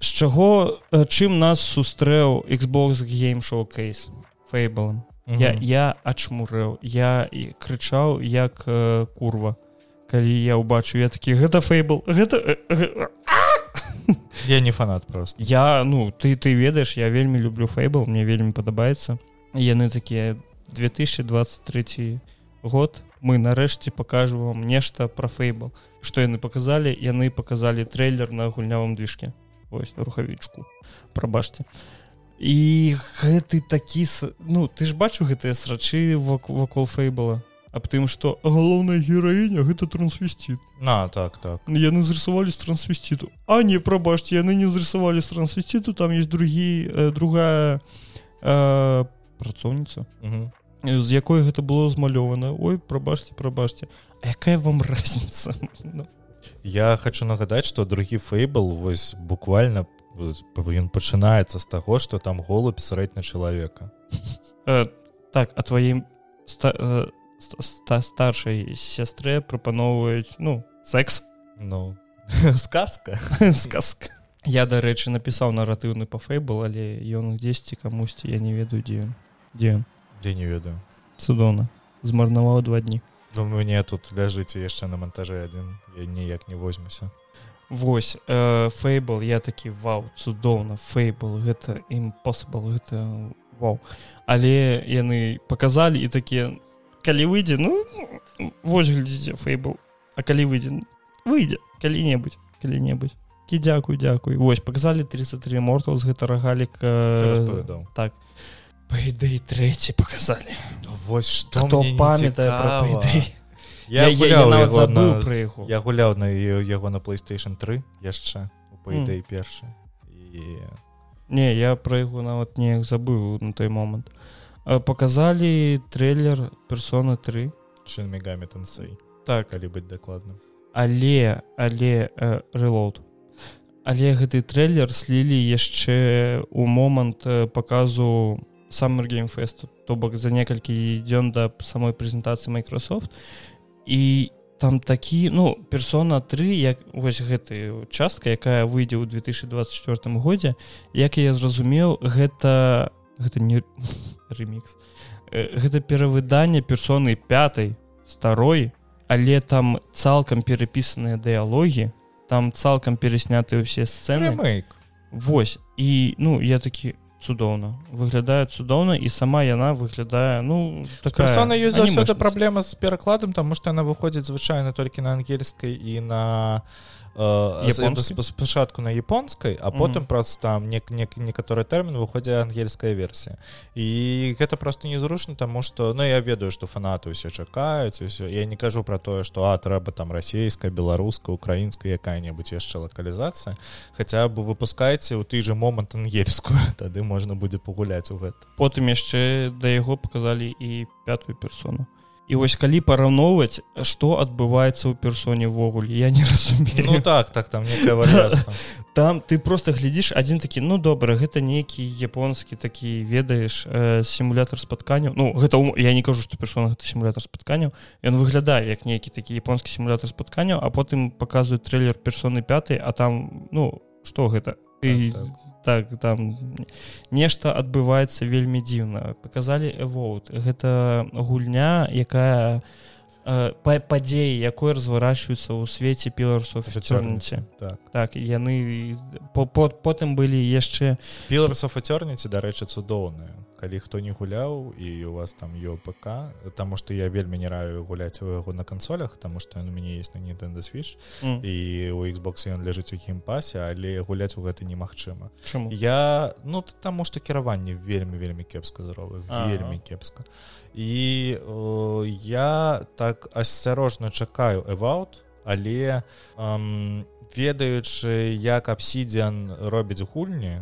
з чаго чым нас сустрэў Xbox game showcase? Фейбалом я я ачмурэў я і крычаў як э, курва калі я ўбачу я такі гэта фейбл гэта [LAUGHS] я не фанат просто. Я ну ты ты ведаеш я вельмі люблю фейбл мне вельмі падабаецца. Яны такія 2023 год мы нарэшце покажу вам нешта про фейбл что яны показалі яны показалі трейлер на гульнявым движке. Ось рухавічку прабачце. І гэты такі ну ты ж бачу гэтыя срачы вакол фейбла аб тым что галоўная гераіня гэта трансвесціт на так так. Яны зрысавалі з трансвесціту а не прабачце яны не зрысавалі з трансвесціту там есть другі э, другая э, працоўніца з якой гэта было змалёвана. Ой прабачце прабачце. Якая вам разница ну. я хочу нагадаць что другі фейбл вось буквально ён пачынаецца з таго что там голубь срэдня чалавека. Э, так а тваім ста ста старшай сястрэ прапаноўваюць ну секс. Ну. [LAUGHS] Сказка. [LAUGHS] Сказка. Я дарэчы напісаў наратыўны па фейбл але ён дзесьці камусьці я не ведаю дзе дзе дзе не ведаю цудоўна змарнаваў два дні. Ну мне тут ляжыце яшчэ на монтажы адзін я ніяк не возьмуся. Вось э, фейбл я такі вау цудоўна фейбл гэта імпосібл гэта вау але яны показалі і такія калі выйдзе ну вось глядзіце фейбл. А калі выйдзе выйдзе калі-небудзь калі-небудзь кі дзякуй дзякуй вось показалі 33 мортал з гэта рагалік э, так. Па ідэй трэці показалі. Вось что памятае я, я, я, я забыл на, про яго я гуляў на яго на playstation 3 яшчэ по ідэі mm. першы. І не я про яго нават неяк забыў на той момант показалі трейлер персона 3 чын мегамі танцей так. Калі быць дакладным але але релоуд але гэты трейлер слілі яшчэ у момант показу саммер геймфесту то бок за некалькі дзён да самой прэзентацыі Microsoft. І там такі ну персона 3 як вось гэты частка якая выйдзе ў 2024 годзе як я зразумеў гэта гэта не [LAUGHS] ремікс гэта перавыданне персоны 5 старой але там цалкам перапісаныя дыялогі там цалкам пераснятыя ўсе сцэны. Вось і ну я такі цудоўна. Выглядае цудоўна і сама яна выглядае ну такая ёсць заўсёды праблема з перакладам тому что она выходзіць звычайна толькі на ангельскай і на спачатку на японскай а потым просто там не, не, некаторы тэрмін выходзе ангельская версія і гэта просто незручна тому что ну я ведаю что фанаты ўсе чакаюць усё я не кажу про тое что а трэба там расійская беларуска украінская якая-небудзь яшчэ лакалізацыя хаця бы выпускаеце ў ты же момант ангельскую [LAUGHS] тады можна будзе пагуляць у гэта потым яшчэ да яго показалі і пятую персону і вось калі параўноўваць что адбываецца ў персоне ввогуле я не [LAUGHS] разумею. Ну, так так там там ты просто глядзіш один такі ну добра гэта нейкі японскі такі ведаеш э, сімулятор спатканняў ну гэта я не кажу что персона гэта сімулятор спатканняў. Ён выглядае як нейкі такі японскі сімулятор спатканняў а потым показваюць трейлер персоны 5 а там ну что гэта ты так, так. так там нешта адбываецца вельмі дзіўна. Показалі эвоут. Гэта гульня якая па падзеі якой разварачваюцца ў свеце піларсов цёрніце так. Так яны потым былі яшчэ піларсов ацёрніце дарэчы цудоўныя калі хто не гуляў і у вас там ПК Таму што я вельмі не раю гуляць у яго на кансолях тому што ён у мяне есть на Nintendo switch mm. і у Xbox ён ляжыць у геймпасе але гуляць у гэта немагчыма я ну таму што кіраванне вельмі вельмі кепска зробы вельмі кепска і о, я так асцярожна чакаю эваут але эм, ведаючы як абсідзян робіць гульні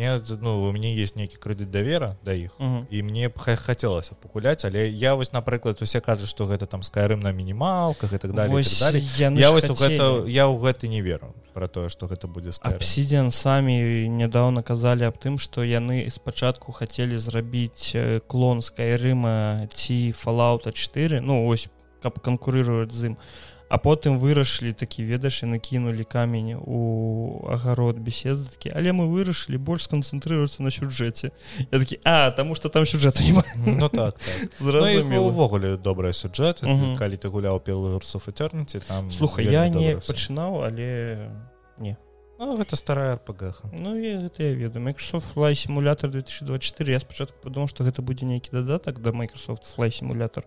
мне ну у мяне есть нейкі крэдыт давера да іх -huh. і мне хацелася пагуляць але я вось напрыклад усе кажуць что гэта там скайрым на мінімалках і так далее, так далее. я вось гэта я ў гэты не веру про тое что гэта будзе абсідзян самі нядаўна казалі аб тым что яны спачатку хацелі зрабіць клон скайрыма ці фалаута 4 ну ось каб канкурыруюць з ім а а потым вырашылі такі ведаш і накінулі камень у агарод беседкі але мы вырашылі больш сканцэнтрыруцца на сюджэце я такі а таму что там сюжэт ну, так, так. [LAUGHS] ну, увогуле добрая сюджэт. Калі ты гуляў пелурсов ацёрніці там слухай я не пачынаў але не. Ну, гэта старая рпг Ну гэта я ведаю. Microsoft флай сімулятор 2024 я спачатку падумаў што гэта будзе нейкі дадатак да Microsoft флай сімулятор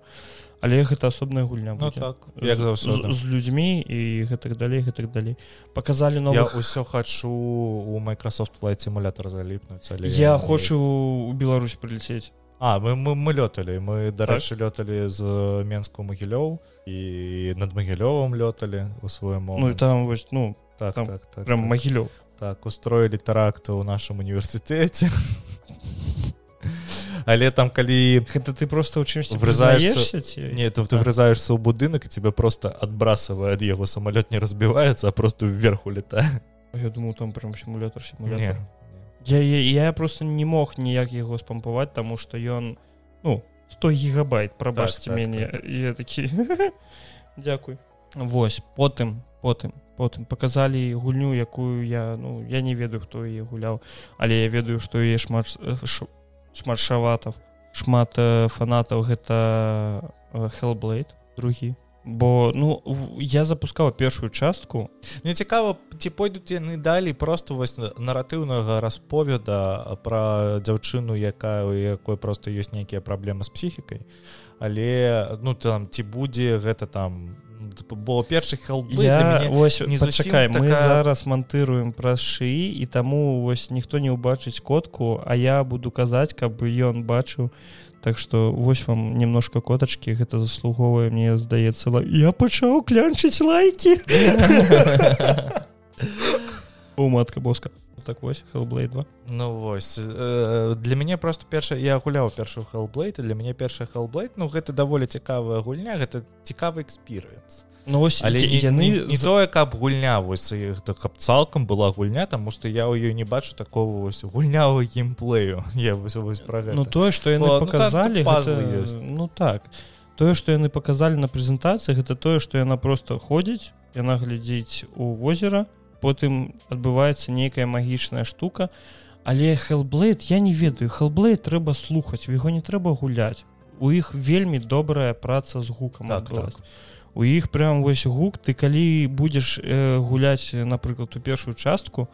але гэта асобная гульня ну, так, як з, з, з людзьмі і гэтак далей гэтак далей. Показалі новых... ўсё хачу у Microsoft флай сімулятор заліпнуць але я, я хочу у Беларусь прилететь А мы, мы, мы лёталі. Мы дарэчы так? лёталі з менску магілёў і над магілёвым лёталі у момент Ну і там вось ну так, там, так, так прям так. магілёў так устроілі таракты ў нашым універсітэце [LAUGHS] але там калі гэта ты просто у чымсьці врызаешься не там ты врызаешься ў будынак і тебе просто адбрасывае ад яго самалёт не разбіваецца а просто вверх улетае я думаю там прям сімулятор сімулятор я, я, я просто не мог ніяк яго спампаваць тому что ён ну 100 гигабайт прабачце так, мяне. так, так. я такі [LAUGHS] Дякуй Вось потым потым потым. Показалі гульню якую я ну я не ведаю хто яе гуляў але я ведаю што яе шмат шмат шаватов шмат э, фанатаў гэта hellblade другі. Бо ну я запускаў першую частку. Мне цікава ці пойдуць яны далей просто вось наратыўнага расповеда пра дзяўчыну якая у якой просто ёсць нейкія праблемы з псіхікай. Але ну там ці будзе гэта там бо першы хел ось не зачакай такая... мы зараз монтыруем праз шыі і таму вось ніхто не ўбачыць котку а я буду казаць каб ён бачыў так что вось вам немножко котачки гэта заслугоўвае мне здаецца я пачаў клянчыць лайки! [LAUGHS] У матка боска так вось хелблей 2 ну вось э, для мяне просто перша я гуляў першую хелблейт для мяне першая хелблейт ну гэта даволі цікавая гульня гэта цікавы экспірыенс. Ну, ось, але яны не, не тое каб гульня вось каб цалкам была гульня тому что я ў ёй не бачу такого вось гульнявого геймплею [LAUGHS] я вось, вось про ну тое что яны Бо, показалі ну, гэта, ну так. Тое что яны показалі на прэзентацыі гэта тое что яна просто ходзіць яна глядзіць у возера потым адбываецца нейкая магічная штука. Але хелблейд я не ведаю хелблейд трэба слухаць у яго не трэба гуляць. У іх вельмі добрая праца з гукам так, так. У іх прям вось гук ты калі будзеш э, гуляць напрыклад у першую частку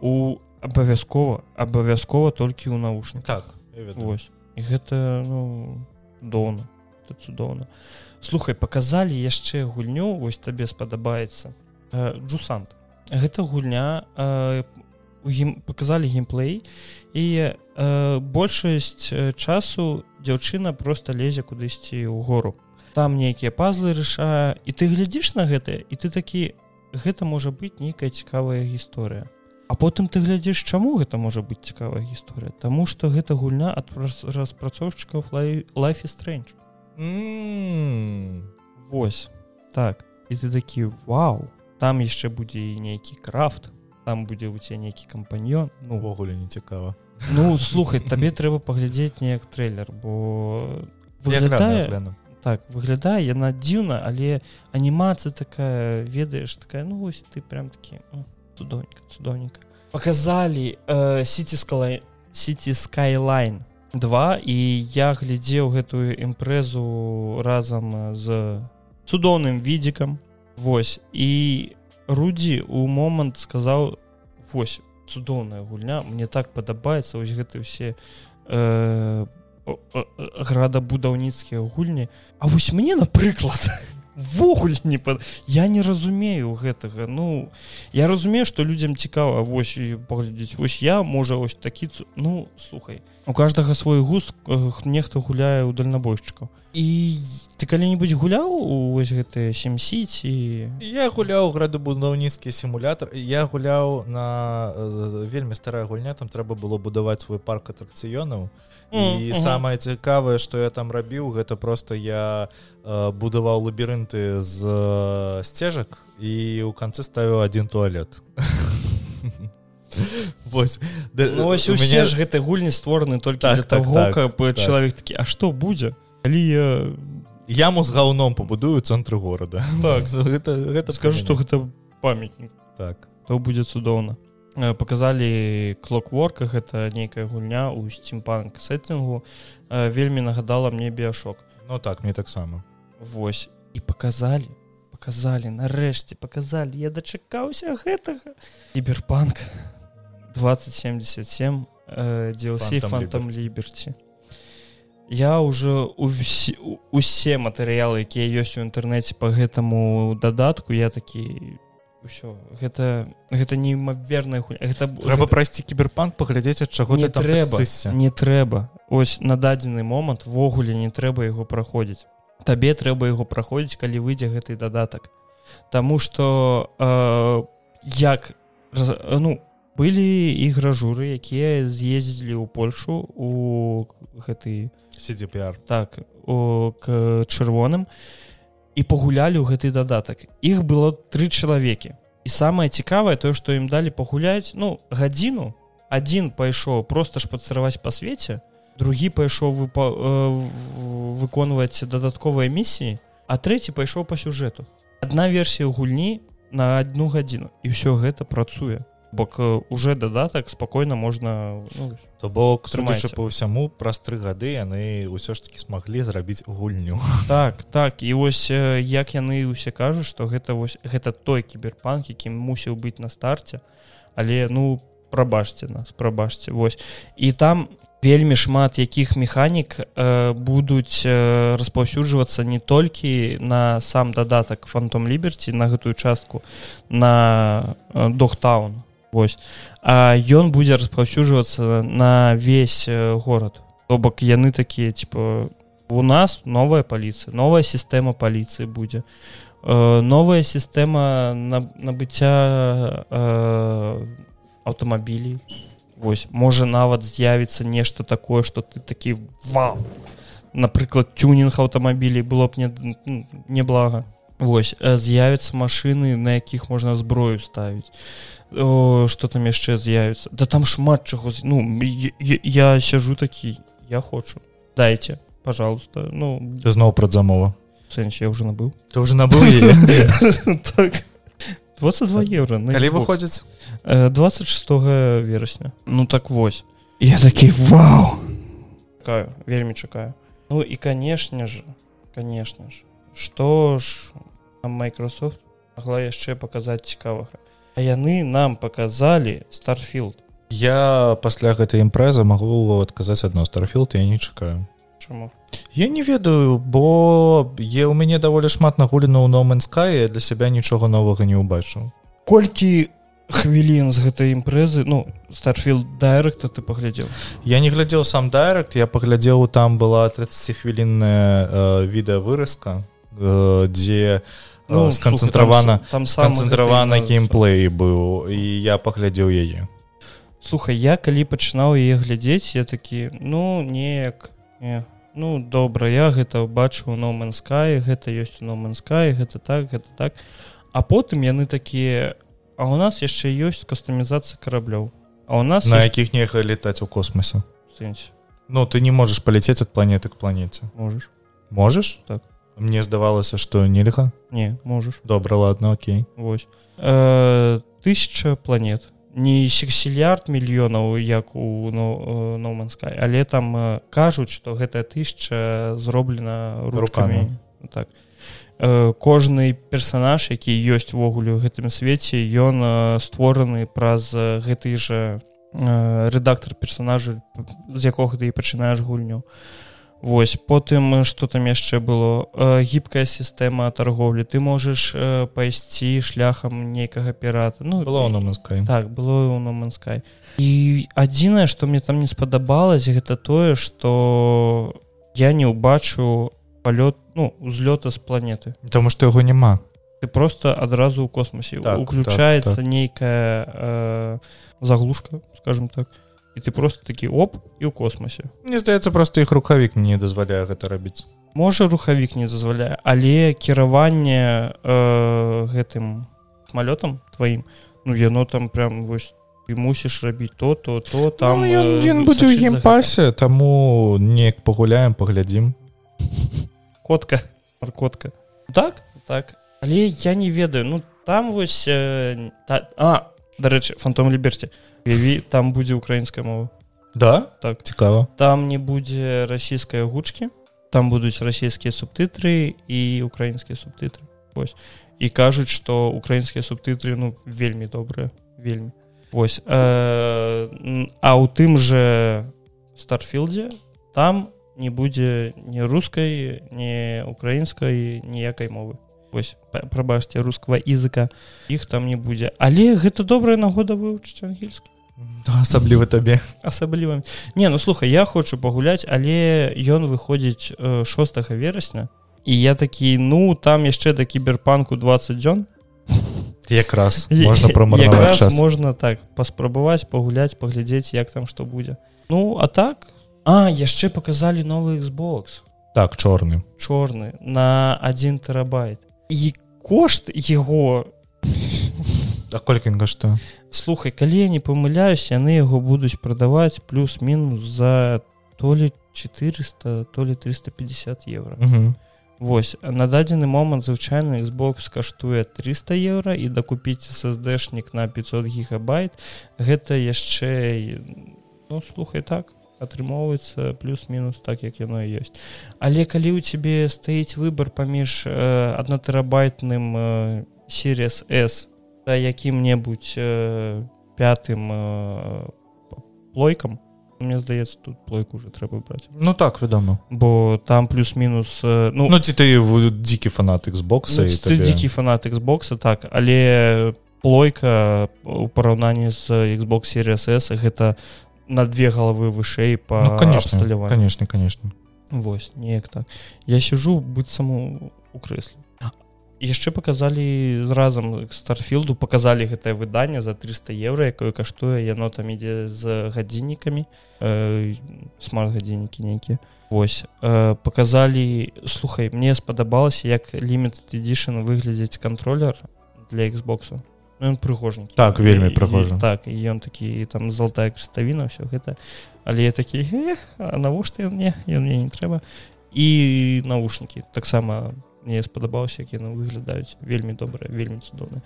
у абавязкова абавязкова толькі ў наушнік так вось. І гэта ну доўна цудоўна. Слухай показалі яшчэ гульню вось табе спадабаецца. Э, джусант гэта гульня э, гім показалі геймплей і э, большасць э, часу дзяўчына просто лезе кудысьці ў гору там нейкія пазлы рашае і ты глядзіш на гэта і ты такі гэта можа быць нейкая цікавая гісторыя. А потым ты глядзіш чаму гэта можа быць цікавая гісторыя? Таму што гэта гульня ад распрацоўшчыкаў лайфе стрэнч Вось так. І ты такі Вау там яшчэ будзе і нейкі крафт там будзе у цябе нейкі кампаньён. Ну увогуле не цікава. Ну слухай табе трэба паглядзець неяк трэйлер бо выглядае так выглядае яна дзіўна але анімацыя такая ведаеш такая ну вось ты прям такі цудоўненька цудоўненька показалі сити скала сити скайлайн 2 і я глядзеў гэтую імпрэзу разам з цудоўным відзікам Вось. І рудзі у момант сказаў вось цудоўная гульня мне так падабаецца вось гэты ўсе э, градабудаўніцкія гульні А вось мне напрыклад [LAUGHS] ввогуле не па... я не разумею гэтага. Ну я разумею что людям цікава вось паглядзець. Вось я можа ось такі ну слухай у каждага свой густ нехта гуляе у дальнабойшчыкаў і ты калі-нибудь гуляў вось гэтыя семсіці я гуляў градабудаўніцкі сімулятор я гуляў на вельмі старая гульня там трэба было будаваць свой парк атракцыёнаў і mm -hmm. самае цікавае что я там рабіў гэта просто я будаваў лабірынты з сцежак і у канцы ставіў один туалет [LAUGHS] [LAUGHS] вось. Ну, вось усе меня... ж гэтай гульні створаны толькі так, так, того так, каб так. чалавек такі А што будзе? Калі я яму з гаўном пабудую цэнтры горада. [LAUGHS] Так, гэта, гэта скажу што гэта памятнік. Так. То будзе цудоўна. Э, показалі клокворках это нейкая гульня у стимпанк сеттингу э, вельмі нагадала мне біошок Ну так мне таксама. Вось. І показалі показалі нарэшце показалі я дачакаўся гэтага. Кіберпанк 2077 DLC фантом ліберці я ўжо усе матэрыялы якія ёсць у інтэрнэце по гэтаму дадатку я такі ўсё гэта гэта неймаверная хуйня гэта трэба гэта... прайсці кіберпанк паглядзець ад чаго не трэба не трэба ось на дадзены момант ввогуле не трэба яго праходзіць табе трэба яго праходзіць калі выйдзе гэты дадатак Таму что э, як ну былі і гражуры якія з'ездзілі ў Польшу у гэты сидзіпр так о, к чырвоным і пагулялі ў гэты дадатак. Іх было тры чалавекі. І самае цікавае тое што ім далі пагуляць ну гадзіну. Адзін пайшоў просто ж пацараваць па свеце другі пайшоў выпа... выконваць дадатковыя місіі а трэці пайшоў па сюжэту. Адна версія гульні на одну гадзіну. І ўсё гэта працуе бок уже дадатак спакойна можна ну, то бок трымаючы по ўсяму праз тры гады яны ўсё ж таки смаглі зрабіць гульню. [LAUGHS] Так так і вось як яны усе кажуць что гэта вось гэта той кіберпанк якім мусіў быць на старце. Але ну прабачце нас прабачце вось. І там вельмі шмат якіх механік э, будуць э, распаўсюджвацца не толькі на сам дадатак фантом ліберці на гэтую частку на э, дохтаун Вось. А ён будзе распаўсюджвацца на весь э, горад. То бок яны такія типа у нас новая паліцыя новая сістэма паліцыі будзе э, новая сістэма набыцця э, аўтамабілей. Вось. Можа нават з'явіцца нешта такое что ты такі вам напрыклад тюнінг аўтамабілей было б не неблага. Вось. З'явяцца машины на якіх можна зброю ставіць что там яшчэ з'явіцца да там шмат чаго ну я, я сяжу такі я хочу. Дайте пожалуйста. Ну зноў прадзамова сэнсе я уже набыў ты уже набыў 22 [LAUGHS] евро калі выходзіць 26 верасня ну так вось. Я такі вау! Чакаю вельмі чакаю ну і канешне ж конечно ж что ж Microsoft могла яшчэ паказаць цікавага а яны нам показалі старфілд я пасля гэтай імпрэзы магу адказаць адно. Старфілд я не чакаю. Чаму? я не ведаю бо е у мяне даволі шмат нагулена ў номенскае для сябе нічога новага не ўбачыў. Колькі хвілін з гэтай імпрэзы ну старфілд дайректа ты паглядзеў? Я не глядзеў сам дайрект я паглядзеў там была 30 хвілінная э, відэа выразка э, дзе ну, сканцэнтравана там сканцэнтравана геймплей быў і я паглядзеў яе слухай я калі пачынаў яе глядзець я такі ну неяк не ну добра я гэта бачу номенскай гэта ёсць номенскай гэта так гэта так а потым яны такія А у нас яшчэ ёсць кастамізацыя караблёў А у нас на якіх нельга летаць у космосе Ну ты не можаш паляцець ад планеты к планеце. Можаш. Можаш? Так мне здавалася что нельга. Не можаш добра ладно Окей. Вось э, тысяча планет. Не сексілярд мільёнаў як у номанскай але там кажуць что гэтая тысяча зроблена руками. Так. Э, кожны персонаж які ёсць увогуле ў гэтым свеце ён э, створаны праз э, гэты жа рэдактор персонажу з якога ты і пачынаеш гульню Вось потым что там яшчэ было? Гібкая сістэма торговлі ты можаш пайсці шляхам нейкага пірата. Ну было номанскай так было у номанскай і адзінае что мне там не спадабалось гэта тое что я не ўбачу палёт ну узлёта з планеты. Потому что яго няма. Ты просто адразу ў космосе так, уключается так, так. нейкая э, заглушка скажем так і ты просто такі оп і ў космосе. Мне здаецца просто іх рухавік не дазваляе гэта рабіць можа рухавік не дазваляе але кіраванне э, гэтым самолетам тваім ну яно там прям вось ты мусіш рабіць то то то там ну, ён будзе ў геймпасе таму неяк пагуляем паглядзім котка маркотка так так. Але я не ведаю. Ну там вось э, та, а дарэчы фантом ліберці там будзе украінская мова. Да? Так. Цікава там не будзе расійскай гучкі там будуць расійскія субтытры і украінскія субтытры ось. І кажуць что украінскія субтытры ну вельмі добрыя вельмі ось. Э, а ў тым же старфілдзе там не будзе ні рускай не украінскай ніякай мовы. Вось прабачце рускага языка. Іх там не будзе але гэта добрая нагода вывучыць ангельскі асабліва табе асабліва не ну слухай я хочу пагуляць але ён выходзіць 6 верасня і я такі ну там яшчэ да кіберпанку 20 дзён якраз. [LAUGHS] Можна прамарнаваць можна так паспрабаваць пагуляць паглядзець як там што будзе ну а так? А яшчэ показалі новы Xbox. Так чорны чорны на один терабайт. І кошт его а колькі што слухай калі я не памыляюсь яны яго будуць прадаваць плюс-мінус за то ли 400 то ли 350 евро угу. Вось на дадзены момант звычайны Xbox каштуе 300 евро і дакупіць сSD-шнік на 500 гигабайт гэта яшчэ ну слухай так атрымоўваецца плюс-мінус так як яно ёсць. Але калі ў цябе стаіць выбор паміж э, аднатэрабайтным э, с да якім-небудзь э, пятым э, плойкам. Мне здаецца тут плойку уже трэба браць Ну так вядома бо там плюс-мінус ну ну ці ты дзікі фанат Xbox ну, ты дзікі фанат Xbox так. Але плойка у параўнанні з Xbox Series S гэта на две галавы вышэй по ну, конечно конечно конечно. Вось неяк так. Я сижу быццам у крэсле яшчэ показалі разам старфілду показалі гэтае выданне за 300 евро якое каштуе яно там ідзе з гадзіннікамі. Э, смарт-гадзіннікі нейкія. Вось. Э, показалі слухай мне спадабалася як ліміт эдишн выглядзець контроллер для Xбоксу ну, прыгожнікі так вельмі прыгожа так і ён такі там золотая крыставіна все гэта. Але я такі навошта ён мне? Ён мне не трэба і навушнікі таксама у мне спадабаўся як яны выглядаюць вельмі добрыя вельмі цудоўны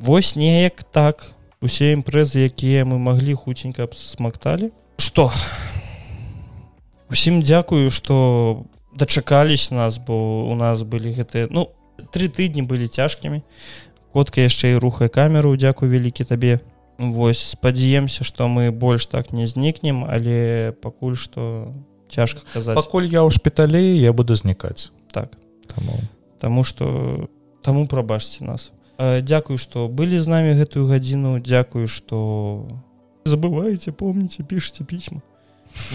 восьось неяк так. Усе імпрэзы якія мы маглі хуценька смакталі. Что усім дзякую что дачакались нас бо у нас былі гэтыя ну три тыдні былі цяжкімі. Котка яшчэ і рухае камеру. Дзякую вялікі табе. Восьось спадзяемся что мы больш так не знікнем але пакуль что цяжка казаць. Пакуль я ў шпіталі я буду знікаць. Так Таму Таму што таму прабачце нас. Дзякую, што былі з намі гэтую гадзіну, дзякую, што забываеце, помніце, пішце пісьма.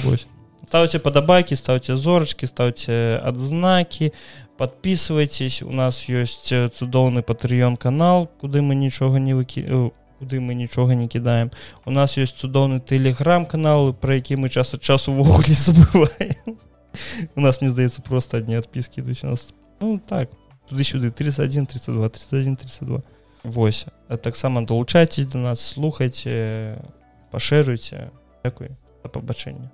[LAUGHS] Стаўце падабайкі, стаўце зорачкі, стаўце адзнакі, подписывайтесь у нас ёсць цудоўны патрыён канал, куды мы нічога не выкі куды мы нічога не кідаем. У нас ёсць цудоўны тэлеграм-канал, пра які мы час ад часу увогуле [LAUGHS] забываем у нас мне здаецца просто одни адпіски ідуць у нас ну так туды-сюды 31 32 31 32 восьось таксама долучайтесь до нас слухайте пашыруйте Дякуй за пабачэнне